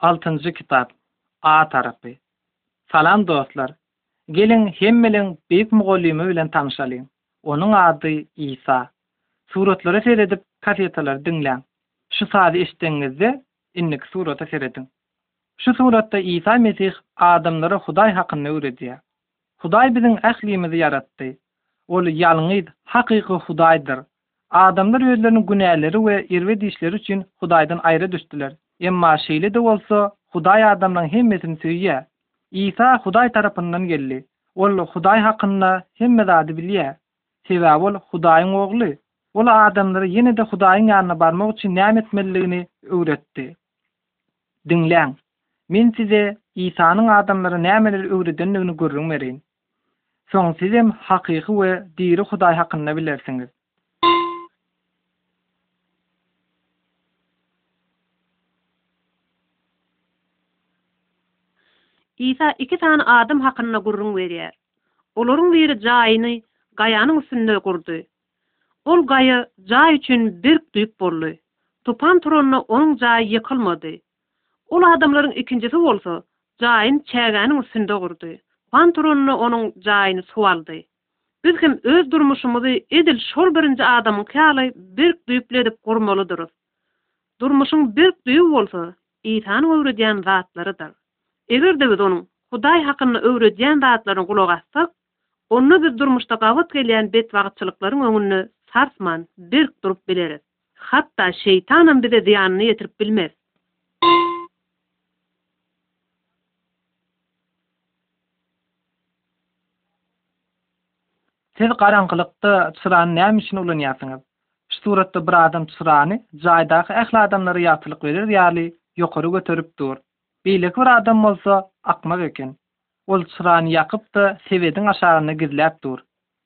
Altynjy kitap A tarapy. Salam dostlar! Geliň hemmeleň beýik mugallymy bilen tanyşalyň. Onuň ady Isa. Suratlara seredip kasetalary diňläň. Şu sazy eşidenňizde indiki surata serediň. Şu suratda Isa Mesih adamlara Hudaý hakynda öwredýär. Hudaý biziň ählimizi ýaratdy. Ol ýalňyz, hakyky Hudaýdyr. Adamlar özleriniň günäleri we erbet işleri üçin Hudaýdan aýra düşdüler. Emma şeýle-de bolsa, Hudaý adamlaryň hemmesini söýýär. Isa Hudaý tarapyndan geldi. Ol Hudaý hakynda hemme zady bilýär. Sebäbi ol Hudaýyň Ogly. Ol adamlara ýene-de Hudaýyň ýanyna barmak üçin näme etmelidigini öwretdi. Diňläň! Men size Isanyň adamlara nämeleri öwredendigini gürrüň bereýin. Soň sizem hakyky we diri Hudaý hakynda bilersiňiz. Isa iki sany adam hakynda gürrüň berýär. Olaryň biri jaýyny gaýanyň üstünde gurdy. Ol gaýa jaý üçin berk düýp boldy. Tupan turanda onuň jaýy ýykylmady. Ol adamlaryň ikinjisi bolsa, jaýyny çägäniň üstünde gurdy. Tupan turanda onuň jaýyny suw aldy. Biz hem öz durmuşymyzy edil şol birinji adamyňky ýaly berk düýpli edip gurmalydyrys. Durmuşyň berk düýbi bolsa, Isanyň öwredýän zatlarydyr. Eger-de biz onuň Hudaý hakynda öwredýän zatlaryna gulak assak, Onda biz durmuşda gabat gelýän betbagtçylyklaryň öňünde sarsman, berk durup bileris. Hatda şeýtanam bize zyýanyny ýetirip bilmez. Siz garaňkylykda çyrany näme üçin ulanýarsyňyz? Şu suratda bir adam çyrany jaýdaky ähli adamlara ýagtylyk berer ýaly ýokary göterip dur. Beýleki bir adam bolsa akmak eken. Ol çyrany ýakyp-da, sebediň aşagynda gizläp dur.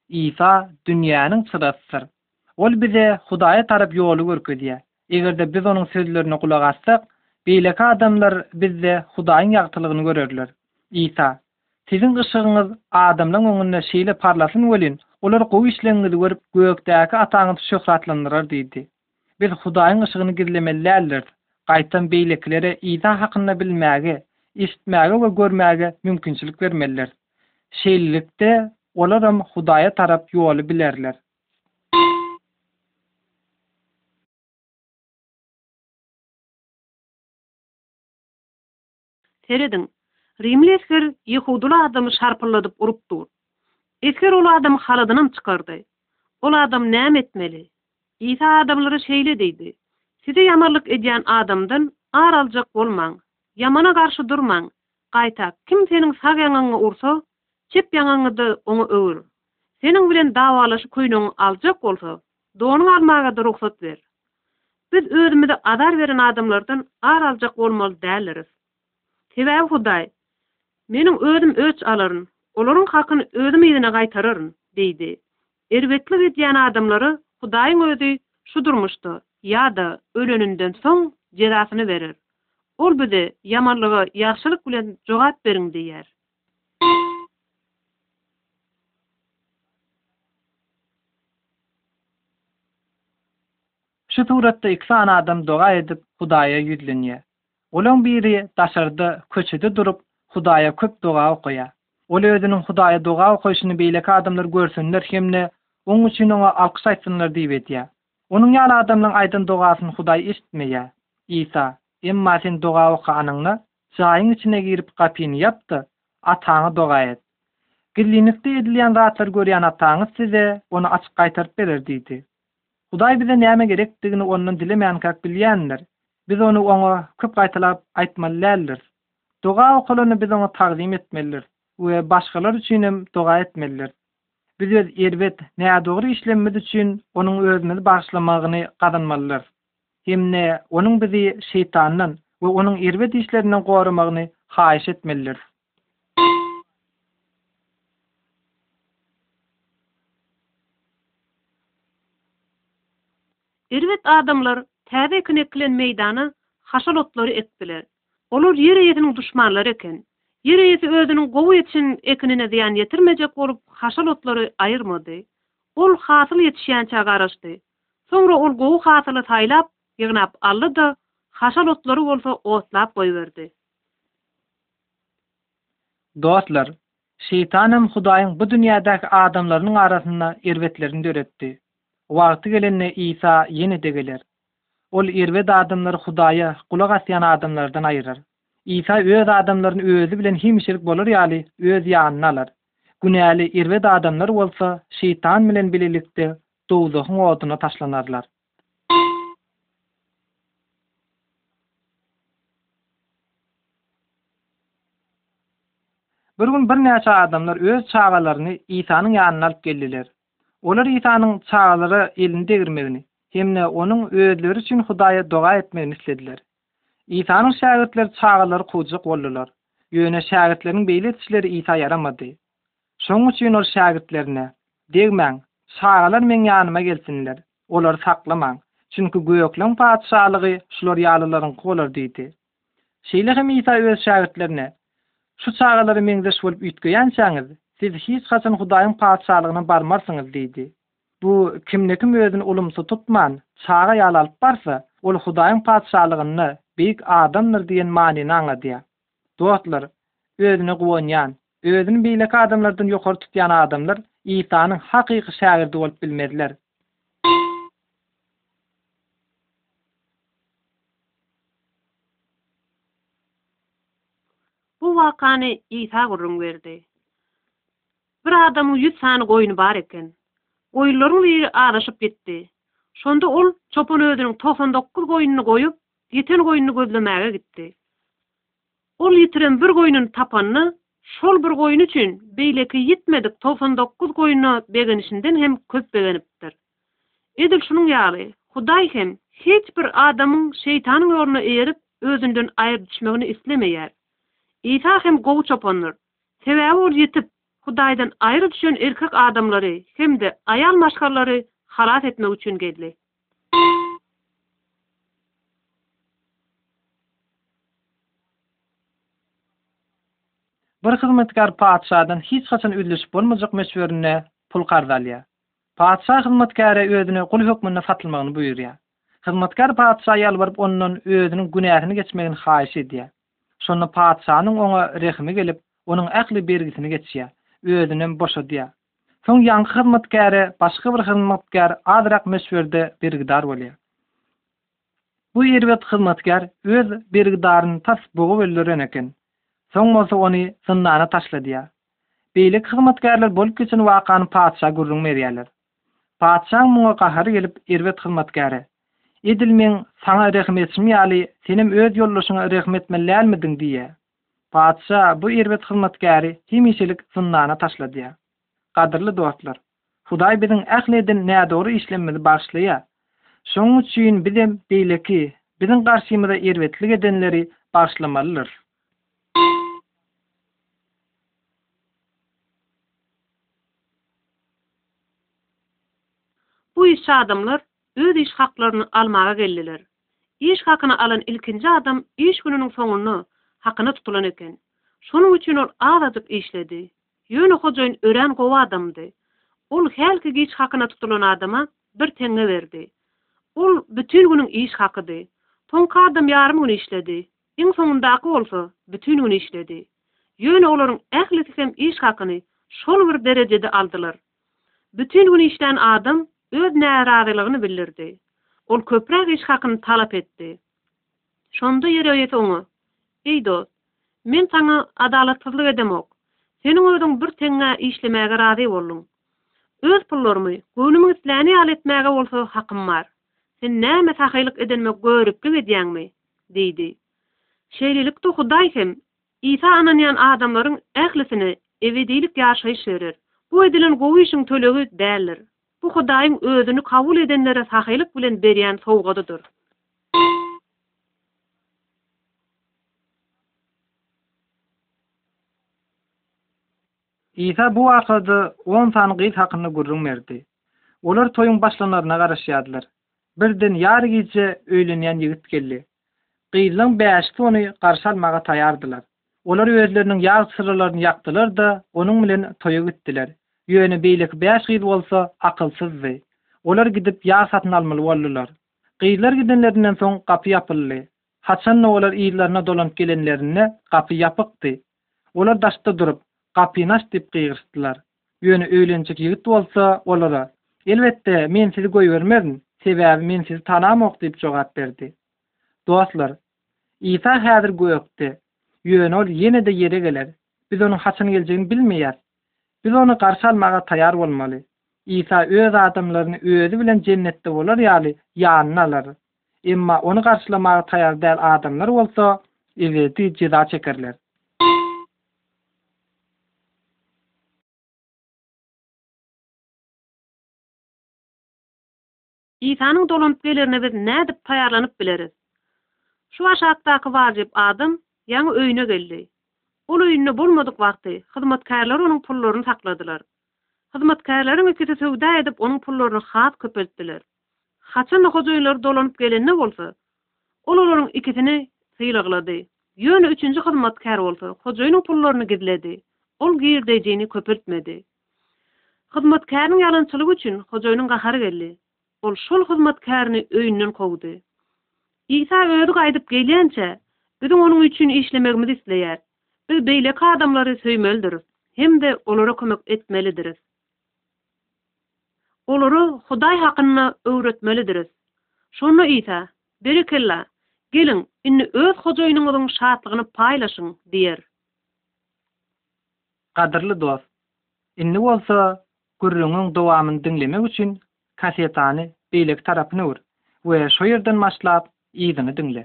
Isa, dünýäniň çyrasydyr. Ol bize Hudaýa tarap ýoly görkezýär. Eger-de biz onuň sözlerine gulak assak, beýleki adamlar bizde Hudaýyň ýagtylygyny görerler. Isa, Siziň yşygyňyz adamlaryň öňünde şeýle parlasyn welin, olar gowy işleriňizi görüp, gökdäki Ataňyzy şöhratlandyrar diýdi. Biz Hudaýyň yşygyny gizlemeli däldiris. Gaýtam beýlekilere Isa hakynda bilmäge, eşitmäge we görmäge mümkinçilik bermelidiris. Şeýlelikde, olaram Hudaýa tarap ýoly bilerler. Serediň, rimli esger ýehudyly adamy şarpylladyp urup dur. Esger ol adamy haladynam çykardy. Ol adam näme etmeli? Isa adamlara şeýle diýdi, Size ýamarlyk edýän adamdan ar aljak bolmaň, ýamana garşy durmaň, gaýta, kim seniň sag ýaňaňy ursa, Çep ýaňaňy-da oňa öwür. Seniň bilen dawalaşy köýnegiňi aljak bolsa, donuňy almaga-da rugsat ber. Biz özümize azar beren adamlardan ar aljak bolmaly däldiris. Sebäbi Hudaý, Meniň özüm öç alaryn, olaryň hakyny özüm yzyna gaýtararyn diýdi. Erbetlik edýän adamlara Hudaýyň Özi şu durmuşda ýa-da öleninden soň jezasyny berer. Ol bize ýamanlyga ýagşylyk bilen jogap beriň diýýär. Şu suratda iki sany adam doga edip, Hudaýa ýüzlenýär. Olaň biri daşarda, köçede durup, Hudaýa köp doga okaýar. Ol özüniň Hudaýa doga okaýşyny beýleki adamlar görsünler hem-de oň üçin oňa alkyş aýtsynlar diýip edýär. Onuň ýaly adamlaryň aýdan dogasyny Hudaý eşitmeýär. Isa, Emma sen doga oka-anyňda, Jaýyň içine girip gapyny ýap-da, ataňa doga et. Gizlinlikde edilýän zatlary görýän ataňyz size ony açyk gaýtaryp berer diýdi. Hudaý bize näme gerekdigini ondan dilemänkäk bilýändir, biz ony oňa köp gaýtalap aýtmaly däldiris. Doga okalanda biz oňa tagzym etmelidiris we başgalar üçinem doga etmelidiris. Biz öz erbet, nädogry işlemimiz üçin onuň özümizi bagyşlamagyny gazanmalydyrs. hem-de onuň bizi Şeýtandan we onuň erbet işlerinden goramagyny haýyş etmelidiris. Erbet adamlar täze ekin ekilen meýdana haşal otlary ekdiler. Olar ýer eýesiniň duşmanlary eken. Ýer eýesi özüniň gowy ýetişen ekinine zyýan ýetirmejek bolup, haşal otlary aýyrmady. Ol hasyl ýetişýänçä garaşdy, Soňra ol gowy hasyly saýlap, ýygnap aldy-da, haşal otlary bolsa otlap goýberdi. Dostlar, Şeýtan hem Hudaýyň bu dünýädäki adamlarynyň arasynda erbetlerini döretdi. Wagty gelende Isa ýene-de geler. Ol erbet adamlary Hudaýa gulak asýan adamlardan aýyrar. Isa öz adamlaryny özi bilen hemişelik bolar ýaly öz ýanyna alar. Günäli erbet adamlar bolsa Şeýtan bilen bilelikde Dowzahyň oduna taşlanarlar. Bir gün birnäçe adamlar öz çagalaryny Isanyň ýanyna alyp geldiler. Olar Isanyň çagalara elini degirmegini hem-de onuň özleri üçin Hudaýa doga etmegini islediler. Isanyň şägirtleri çagalary kowjak boldular. Ýöne şägirtleriň beýle edişleri Isa ýaramady. Şonuň üçin ol şägirtlerine, Degmäň, çagalar meň ýanyma gelsinler, olary saklamaň, çünki gökleň Patyşalygy şular ýalylaryňky bolar diýdi. Şeýle hem Isa öz şägirtlerine, Şu çagalara meňzeş bolup üýtgeýänçäňiz, siz hiç haçan Hudaýyň Patyşalygyna barmarsyňyz diýdi. Bu kimde-kim özüni ulumsy tutman, çaga ýaly alyp barsa, ol Hudaýyň Patyşalygynda beýik adamdyr diýen manyny aňladýar. Dostlar, özüne guwanýan, özüni beýleki adamlardan ýokary tutýan adamlar Isanyň hakyky şägirdi bolup bilmezler. Bu wakany Isa gürrüň berdi. Bir adamyň ýüz sany goýny bar eken. Goýunlaryň biri azaşyp gitdi. Şonda ol çopan özüniň togsan dokuz goýnuny goýup, Ýiten goýnuny gözlemäge gitdi. Ol ýitiren bir goýnuny tapanda, şol bir goýny üçin beýleki ýitmedik togsan dokuz goýnuna begenişinden hem köp begenipdir. Edil şunuň ýaly, Hudaý hem hiç bir adamyň Şeýtanyň ýoluna eýerip, Özünden aýry düşmegini islemeýär. Isa hem gowy çopandyr. Sebäbi ol ýitip, Hudaýdan aýry düşen erkek adamlary hem-de aýal maşgalary halas etmek üçin geldi. Bir hyzmatkär patyşadan hiç haçan üzlüşip bolmajak möçberinde pul karz alýar. Patyşa hyzmatkäre özüne gul hökmünde satylmagyny buýurýar. Hyzmatkär patyşa ýalbaryp ondan özüniň günäsini geçmegini haýyş edýär. Şonda patyşanyň oňa rehimi gelip, onuň ähli bergisini geçýär, özünem boşadýar. Soň ýaňky hyzmatkäre başga bir hyzmatgär azrak möçberde bergidar bolýar. Bu erbet hyzmatgär öz bergidaryny tas bogup öldüren eken. Soň bolsa ony zyndana taşladýar. Beýleki hyzmatgärler bolup geçen wakany patyşa gürrüň berýärler. Patyşaň muňa gahary gelip erbet hyzmatgäre, Edil meň saňa rehim etişim ýaly senem öz ýoldaşyňa rehim etmeli dälmidiň? diýýär. Patyşa bu erbet hyzmatkäri hemişelik zyndana taşladýar. Gadyrly dostlar, Hudaý biziň ähli eden nädogry işlemimizi bagyşlaýar. Şonuň üçin bizem beýleki, biziň garşymyza erbetlik edenleri bagyşlamalydyrys. Bu işçi adamlar öz iş haklaryny almaga geldiler. Iş hakyny alan ilkinji adam iş gününiň soňunda hakyna tutulan eken. Şonuň üçin ol azajyk işledi. Ýöne hojaýyn örän gowy adamdy. Ol hälki giç hakyna tutulan adama bir teňňe berdi. Ol bütin günüň iş hakydy. Soňky adam ýarym gün işledi. Iň soňundaky bolsa bütin gün işledi. Ýöne olaryň ählisi hem iş hakyny şol bir derejede aldylar. Bütin gün işlän adam öz närazylygyny bildirdi. Ol köpräk iş hakyny talap etdi. Şonda ýer eýesi oňa, Eý dost, men saňa adalatsyzlyk edemok. Seniň özüň bir teňňä işlemäge razy bolduň. Öz pullarymy göwnümiň isläni ýaly etmäge bolsa hakym bar. Sen näme sahylyk edenime göriplik edýäňmi? diýdi. Şeýlelikde Hudaý hem Isa ynanýan adamlaryň ählisine ebedilik ýaşaýyş berer. Bu edilen gowy işiň tölegi däldir. Bu Hudaýyň özüni kabul edenlere sahylyk bilen berýän sowgadydyr. Isa bu wakada on sany gyz hakynda gürrüň berdi. Olar toýuň başlanaryna garaşýardylar. Birden ýar gije öýlenýän ýigit geldi. Gyzlaň bäşisi ony garşy almaga taýardylar. Olar özleriniň ýag çyralaryny ýakdylar-da, onuň bilen toýa gitdiler. Ýöne beýleki bäş gyz bolsa akylsyzdy. Olar gidip ýag satyn almaly boldular. Gyzlar gidenlerinden soň gapy ýapyldy. Haçan-da olar yzlaryna dolanyp gelenlerinde gapy ýapykdy. Olar daşda durup, Gapyny aç! diýip gygyryşdylar. Ýöne öýlenjik ýigit bolsa olara, Elbetde, men sizi goýbermerin, sebäbi men sizi tanamok diýip jogap berdi. Dostlar, Isa häzir gökde, ýöne ol ýene-de ýere geler. Biz onuň haçan geljegini bilmeýäris. Biz ony garşy almaga taýýar bolmaly. Isa öz adamlaryny özi bilen jennetde bolar ýaly ýanyna alar. Emma ony garşylamaga taýar däl adamlar bolsa ebedi jeza çekerler. Isanyň dolanyp gelerine biz nädip taýýarlanyp bileris? Şu aşakdaky wajyp adam ýaňy öýüne geldi. Ol öýünde bolmadyk wagty hyzmatkärleri onuň pullaryny sakladylar. Hyzmatkärleriň ikisi söwda edip onuň pullaryny has köpeltdiler. Haçan-da hojaýynlary dolanyp gelende bolsa, ol olaryň ikisini sylaglady. Ýöne üçünji hyzmatkär bolsa, hojaýynyň pullaryny gizledi. Ol girdeýjini köpeltmedi. Hyzmatkäriň ýalançylygy üçin hojaýynyň gahary geldi. Ol şol hyzmatkärini öýünden kowdy. Isa özi gaýdyp gelýänçä, biziň onuň üçin işlemegimizi isleýär. Biz beýleki adamlary söýmelidiris hem-de olara kömek etmelidiris. Olara Hudaý hakynda öwretmelidiris. Şonda Isa, Berekella, geliň, indi öz hojaýynyňyzyň şatlygyny paýlaşyň! diýer. Gadyrly dost, indi bolsa gürrüňiň dowamyny diňlemek üçin kassetany beýleki tarapyna ur we şo ýerden başlap yzyny diňle.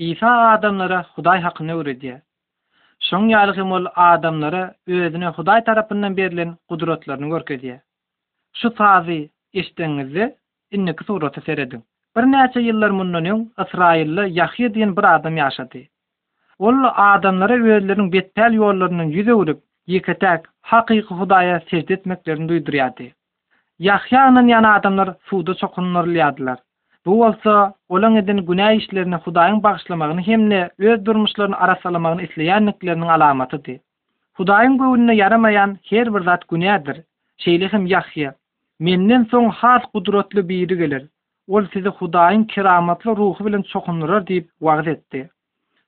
Isa adamlara Hudaý hakynda öwredýär. Şoň ýaly hem ol adamlara özüne Hudaý tarapyndan berlen gudratlaryny görkezýär. Şu sazy eşideňňizde, indiki surata serediň. Birnäçe ýyllar mundan öň Ysraýylda Ýahýa diýen bir adam ýaşady. Ol adamlara özleriniň betpäl ýollaryndan ýüz öwrüp, ýeke-täk hakyky Hudaýa sežde etmeklerini duýdurýardy. Ýahýa ynanýan adamlar suwda çokunlarylýardylar. Bu bolsa, olaň eden günä işlerini Hudaýyň bagyşlamagyny hem-de öz durmuşlaryny arassalamagyny isleýändikleriniň alamatydy. Hudaýyň göwnüne ýaramaýan her bir zat günädir. Şeýle hem Ýahýa, Menden soň has gudratly biri geler. Ol sizi Hudaýyň keramatly ruhy bilen çokundyrar diýip wagyz etdi.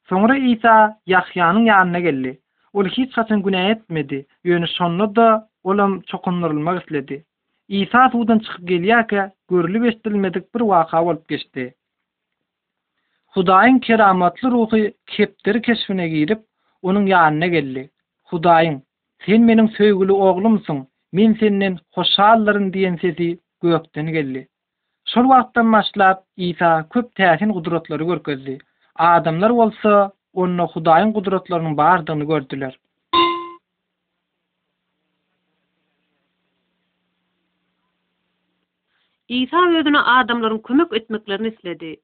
Soňra Isa Ýahýanyň ýanyna geldi. Ol hiç haçan günä etmedi, ýöne şonda-da olam çokundyrylmak isledi. Isa suwdan çykyp gelýärkä, görlüp-eşidilmedik bir waka bolup geçdi. Hudaýyň keramatly ruhy kepderi keşbine girip, onuň ýanyna geldi. Hudaýyň, Sen Meniň söýgüli Oglumsyň, Men senden hoşaldyryn diýen sesi gökden geldi. Şol wagtdan başlap, Isa köp täsin gudratlary görkezdi. Adamlar bolsa Onda Hudaýyň gudratlarynyň bardygyny gördüler. Isa Özüne adamlaryň kömek etmeklerini isledi.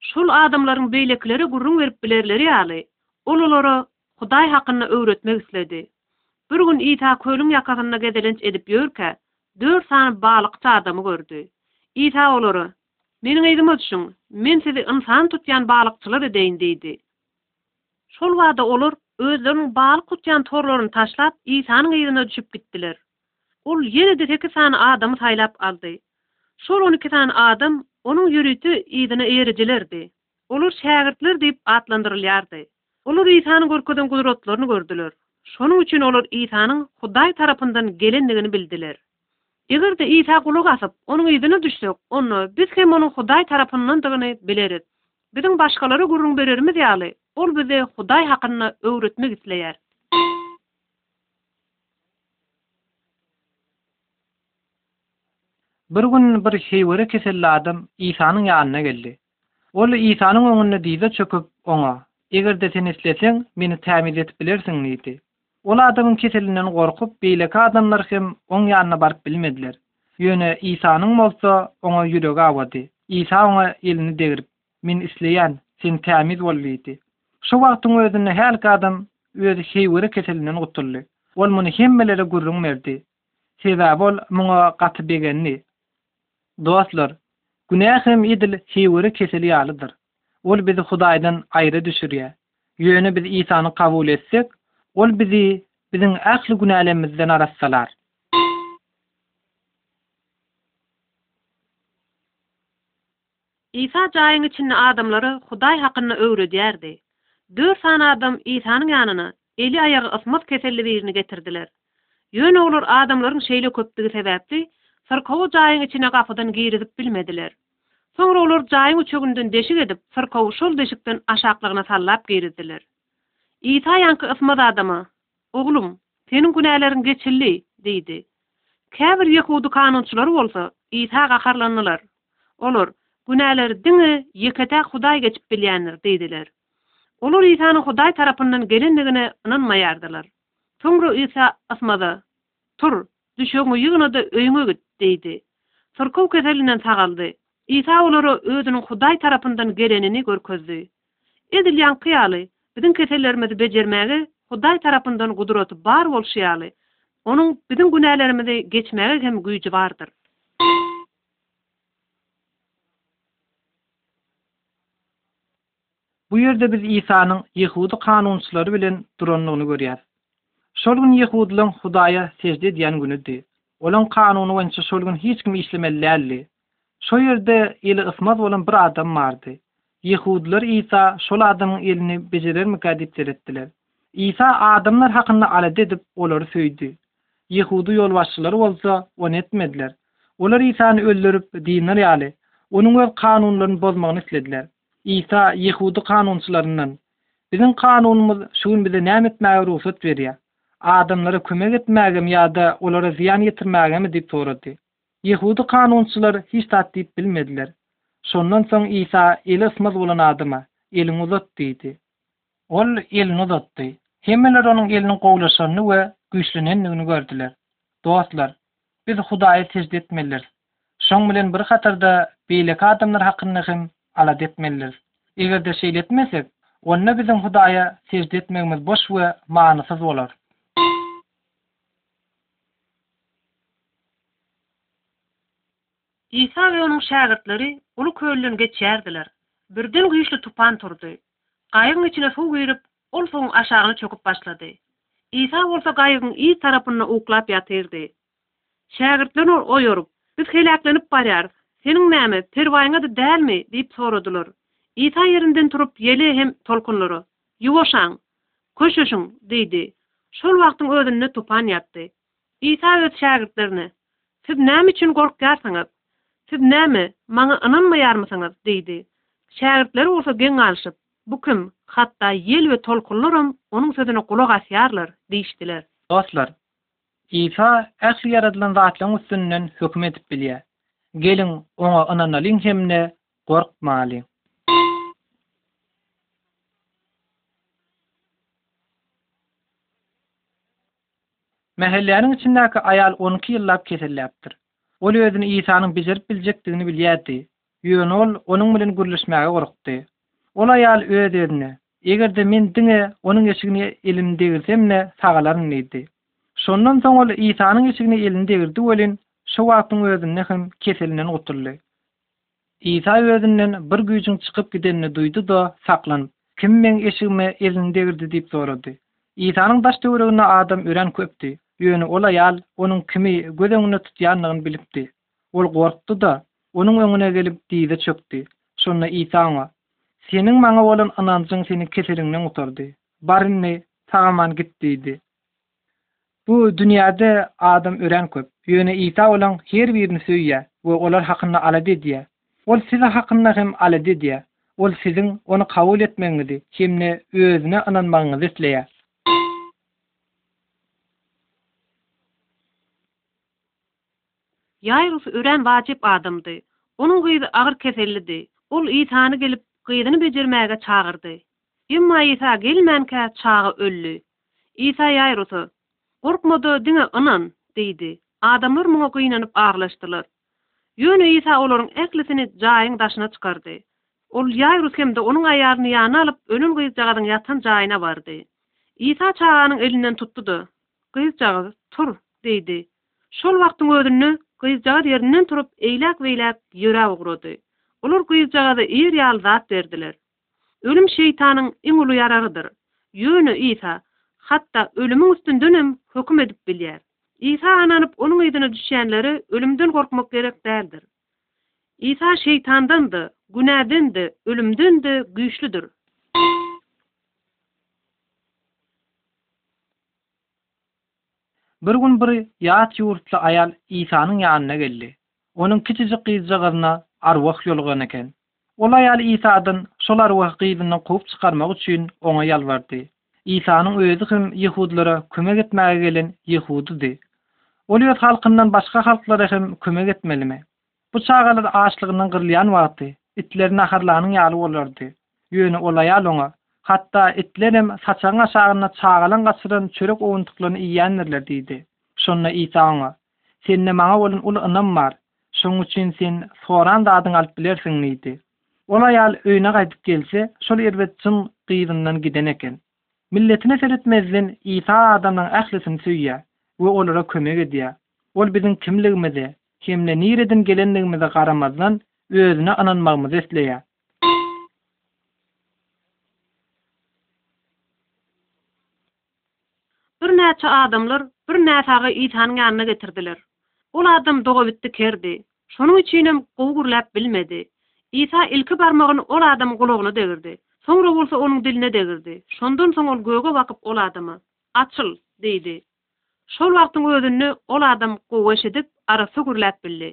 Şol adamlaryň beýlekilere gürrüň berip bilerleri ýaly, Ol olara Hudaý hakynda öwretmek isledi. Bir gün Isa kölüň ýakasynda gezelenç edip ýörkä, dört sany balykçy adamy gördi. Isa olara, Meniň yzyma düşüň, Men sizi ynsan tutýan balykçylar edeýin diýdi. Şol bada olar özleriniň balyk tutýan torlaryny taşlap, Isanyň yzyna düşüp gitdiler. Ol ýene-de sekiz sany adamy saýlap aldy. Şol on iki sany adam Onuň ýörite yzyna erijilerdi. Olar şägirtler diýip atlandyrylýardy. Olar Isanyň görkezen gudratlaryny gördüler. Şonuň üçin olar Isanyň Hudaý tarapyndan gelendigini bildiler. Eger-de Isa gulak asyp, onuň yzyna düşsek, onda biz hem onuň Hudaý tarapyndandygyny bileris. Biziň başgalara gürrüň bererimiz ýaly, ol bize Hudaý hakynda öwretmek isleýär. Bir gün bir heýwere keselli adam Isanyň ýanyna geldi. Ol Isanyň öňünde dyza çöküp, Oňa, Eger-de Sen isleseň, meni tämiz edip bilersiň diýdi. Ol adamyň keselinden gorkup, beýleki adamlar hem Oň ýanyna baryp bilmediler. Ýöne Isanyň bolsa, oňa ýüregi awady. Isa oňa elini degrip, Men isleýän, sen tämiz bol diýdi. Şo wagtyň özünde hälki adam öz heýwere keselinden gutuldy. Ol muny hemmelere gürrüň berdi. Sebäbi ol muňa gaty begendi. Dostlar, günä hem edil hiwiri keseli ýalydyr. Ol bizi Hudaýdan aýra düşürýär. Ýöne biz Isany kabul etsek, Ol bizi biziň ähli günälerimizden arassalar. Isa jaýyň içinde adamlara Hudaý hakynda öwredýärdi. Dört sany adam Isanyň ýanyna eli-aýagy ysmaz keselli birini getirdiler. Ýöne olar adamlaryň şeýle köpdügi sebäpli, syrkawy jaýyň içine gapydan girizip bilmediler. Soňra olar jaýyň üçeginden deşik edip, syrkawy şol deşikden aşaklygyna sallap girizdiler. Isa ýaňky ysmaz adama. Oglum, seniň günäleriň geçildi! diýdi. Käbir ýehudy kanunçylary bolsa Isa gaharlandylar. Olar, Günäleri diňe ýeke-täk Hudaý geçip bilýändir diýdiler. Olar Isanyň Hudaý tarapyndan gelendigine ynanmaýardylar. Soňra Isa Ysmaza, Tur, düşegiňi ýygna-da öýüňe git! diýdi. Syrkaw keselinden sagaldy. Isa olara Özüniň Hudaý tarapyndan gelenini görkezdi. Edil ýaňky ýaly, biziň kesellerimizi bejermäge Hudaý tarapyndan gudraty bar bolşy ýaly, Onuň biziň günälerimizi geçmäge hem güýji bardyr. Bu ýerde biz Isanyň ýehudy kanunçylary bilen durandygyny görýäris. Şol gün ýehudylaryň Hudaýa sežde edýän günüdi. Olaryň kanuny boýunça şol gün hiç kim işlemeli däldi. Şo ýerde eli ysmaz bolan bir adam bardy. Ýehudylar Isa şol adamyň elini bejerermikä diýip seretdiler. Isa adamlar hakynda alada edip, olary söýdi. Ýehudy ýolbaşçylary bolsa, ony etmediler. Olar Isany öldürip, diýner ýaly, onuň öz kanunlaryny bozmagyny islediler. Isa ýehudy kanunçylaryndan, Biziň kanunymyz şu gün bize näme etmäge rugsat berýär? Adamlara kömek etmägemi ýa-da olara zyýan ýetirmägemi? diýip sorady. Ýehudy kanunçylar hiç zat diýip bilmediler. Şondan soň Isa eli ysmaz bolan adama, Eliňi uzat diýdi. Ol elini uzatdy. Hemmeler onuň eliniň gowulaşanyny we güýçlenendigini gördüler. Dostlar, biz Hudaýa sežde etmelidiris. Şoň bilen bir hatarda beýleki adamlar hakynda hem alada etmelidiris. Eger-de şeýle etmesek, onda biziň Hudaýa sežde etmegimiz boş we manysyz bolar. Isa we onuň şägirtleri uly kölden geçýärdiler. Birden güýçli tupan turdy. Gaýygyň içine suw girip, ol suwuň aşagyna çöküp başlady. Isa bolsa gaýygyň yz tarapynda uklap ýatyrdy. Şägirtleri ony oýaryp, Biz heläklenip barýarys. Seniň näme, perwaýyňa-da dälmi? diýip soradylar. Isa ýerinden turup, ýele hem tolkunlara, Ýuwaşaň! Köşeşiň! diýdi. Şol wagtyň özünde tupan ýatdy. Isa öz şägirtlerine, Siz näme üçin gorkýarsyňyz? Siz näme, Maňa ynanmaýarmysyňyz? diýdi. Şägirtleri bolsa geň galyşyp, Bu kim? Hatda ýel we tolkunlaram Onuň sözüne gulak asýarlar diýişdiler. Dostlar, Isa ähli ýaradylan zatlaryň üstünden höküm edip bilýär. Geliň, Oňa ynanalyň hem-de gorkmalyň. Mähelläniň içindäki aýal on iki ýyllap keselläpdir. Ol özüni Isanyň bejerip biljekdigini bilýärdi, ýöne ol Onuň bilen gürleşmäge gorkdy. Ol aýal öz-özüne, Eger-de men diňe Onuň eşigine elimi degirsem-le, sagalaryn diýdi. Şondan soň ol Isanyň eşigine elini degirdi welin, şo wagtyň özünde hem keselinden gutuldy. Isa özünden bir güýjüň çykyp gidenini duýdy-da, saklanyp, Kim meň eşigime elini degirdi? diýip sorady. Isanyň daş-töwereginde adam örän köpdi. Ýöne ol aýal onuň kimi göz öňünde tutýandygyny bilipdi. Ol gorkdy-da, onuň öňüne gelip, dyza çökdi. Şonda Isa oňa, Seniň maňa bolan ynanjyň seni keseliňden gutardy. Bar indi, sag-aman git diýdi. Bu dünýäde adam örän köp. Ýöne Isa olaň her birini söýýär we olar hakynda alada edýär. Ol siz hakynda hem alada edýär. Ol siziň Ony kabul etmegiňizi hem-de Özüne ynanmagyňyzy isleýär. Ýaýrus örän wajyp adamdy. Onuň gyzy agyr kesellidi. Ol Isany gelip, gyzyny bejermäge çagyrdy. Emma Isa gelmänkä, çaga öldi. Isa Ýaýrusa, Gorkma-da, diňe ynan! diýdi. Adamlar muňa gynanyp arlaşdylar. Ýöne Isa olaryň ählisini jaýyň daşyna çykardy. Ol Ýaýrus hem-de onuň aýalyny ýanyna alyp, ölen gyzjagazyň ýatan jaýyna bardy. Isa çaganyň elinden tutdy-da, Gyzjagaz, tur! diýdi. Şol wagtyň özünde gyzjagaz ýerinden turup, eýläk-beýläk ýöräp ugrady. Olar gyzjagaza ýer ýaly zat berdiler. Ölüm şeýtanyň iň uly ýaragydyr. Ýöne Isa, hatda ölümiň üstündenem höküm edip bilýär. Isa ynanyp onuň yzyna düşýänlere ölümden gorkmak gerek däldir. Isa şeýtandan-da, günäden-de, ölümden-de güýçlüdir. Bir gün bir ýat ýurtly aýal Isanyň ýanyna geldi. Onuň kiçijik gyzjagazyna arwah ýolugan eken. Ol aýal Isadan şol arwahy gyzyndan kowup çykarmak üçin oňa ýalbardy. Isanyň özi hem ýehudylara kömek etmäge gelen ýehudydy. Ol öz halkyndan başga halklara hem kömek etmelimi? Bu çagalar açlygyndan gyrylýan wagty, itleri naharlanyň ýaly bolardy. Ýöne ol aýal oňa, Hatda itlerem saçagyň aşagynda çagalaň gaçyran çörek owuntyklaryny iýýändirler diýdi. Şonda Isa oňa, Sende Maňa bolan uly ynam bar, şonuň üçin sen soran zadyňy alyp bilersiň diýdi. Ol aýal öýüne gaýdyp gelse, şol erbet jyn gyzyndan giden eken. Milletine seretmezden, Isa adamlaryň ählisini söýýär we olara kömek edýär. Ol biziň kimligimize hem-de nireden gelendigimize garamazdan, Özüne ynanmagymyzy isleýär. Birnäçe adamlar bir näsagy Isanyň ýanyna getirdiler. Ol adam dogabitdi kerdi. Şonuň üçinem gowy gürläp bilmedi. Isa ilki barmagyny ol adamyň gulagyna degirdi. Soňra bolsa onuň diline degirdi. Şondan soň ol göge bakyp ol adama, Açyl! diýdi. Şol wagtyň özünde ol adam gowy eşidip, arassa gürläp bildi.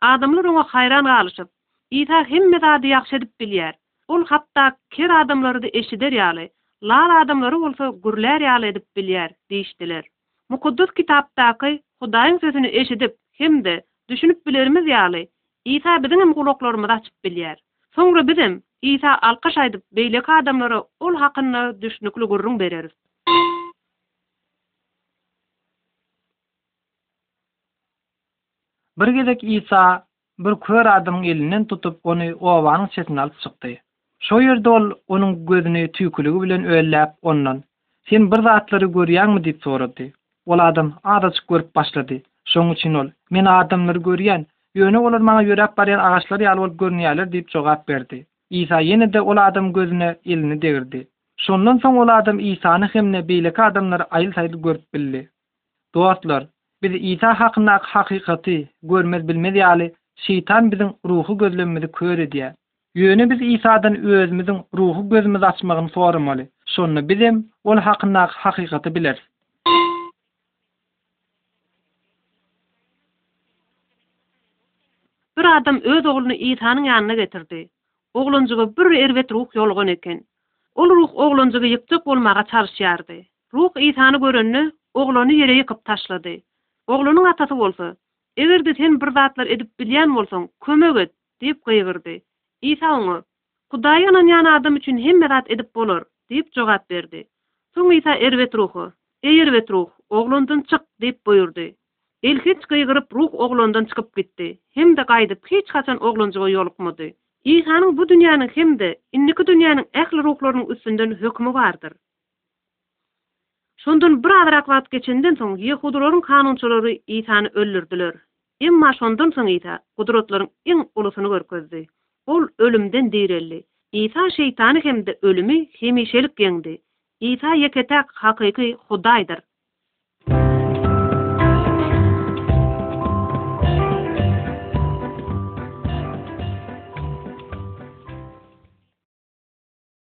Adamlar oňa haýran galyşyp, Isa hemme zady ýagşy edip bilýär. Ol hatda ker adamlary-da eşider ýaly, lal adamlary bolsa gürlär ýaly edip bilýär diýişdiler. Mukaddes Kitapdaky Hudaýyň sözüni eşidip hem-de düşünip bilerimiz ýaly, Isa biziňem gulaklarymyzy açyp bilýär. Soňra bizem Isa alkyş aýdyp, beýleki adamlara ol hakynda düşnükli gürrüň bereris. Bir gezek Isa bir kör adamyň elinden tutup, ony obanyň çetine alyp çykdy. Şo ýerde ol onuň gözüni tüýküligi bilen ölläp, ondan, Sen bir zatlary görýäňmi? diýip sorady. Ol adam azajyk görüp başlady. Şonuň üçin ol, Men adamlary görýän, ýöne olar maňa ýöräp barýan agaçlar ýaly bolup görünýärler diýip jogap berdi. Isa ýene-de ol adam gözüne elini degirdi. Şondan soň ol adam Isany hem-de beýleki adamlary aýyl-saýyl görüp bildi. Dostlar, biz Isa hakyndaky hakykaty görmez bilmez ýaly, Şeýtan biziň ruhy gözlemimizi kör edýär. Ýöne biz Isadan özümiziň ruhy gözümizi açmagyny soramaly, şonda bizem ol hakyndaky hakykaty bileris. Bir adam öz ogluny Isanyň ýanyna getirdi. Oglanjyga bir erbet ruh ýolugan eken. Ol ruh oglanjygy ýykjak bolmaga çalyşýardy. Ruh Isany görende, oglany ýere ýykyp taşlady. Oglanyň atasy bolsa, Eger-de sen bir zatlar edip bilýän bolsaň, kömek et! diýip gygyrdy. Isa oňa, Hudaýa ynanýan adam üçin hemme zat edip bolar, diýip jogap berdi. Soň Isa erbet ruha, Eý erbet ruh, oglandan çyk! diýip buýurdy. Elhenç gygyryp ruh oglandan çykyp gitdi hem-de gaýdyp hiç haçan oglanjyga ýolukmady. Isanyň bu dünýäniň hem-de indiki dünýäniň ähli ruhlarynyň üstünden hökümi bardyr. Şondan bir azrak wagt geçenden soň, ýehudylaryň kanunçylary Isany öldürdiler. Emma şondan soň Isa gudratlaryň iň ulusyny görkezdi. Ol ölümden direldi. Isa şeýtany hem-de ölümi hemişelik ýeňdi. Isa ýeke-täk hakyky Hudaýdyr.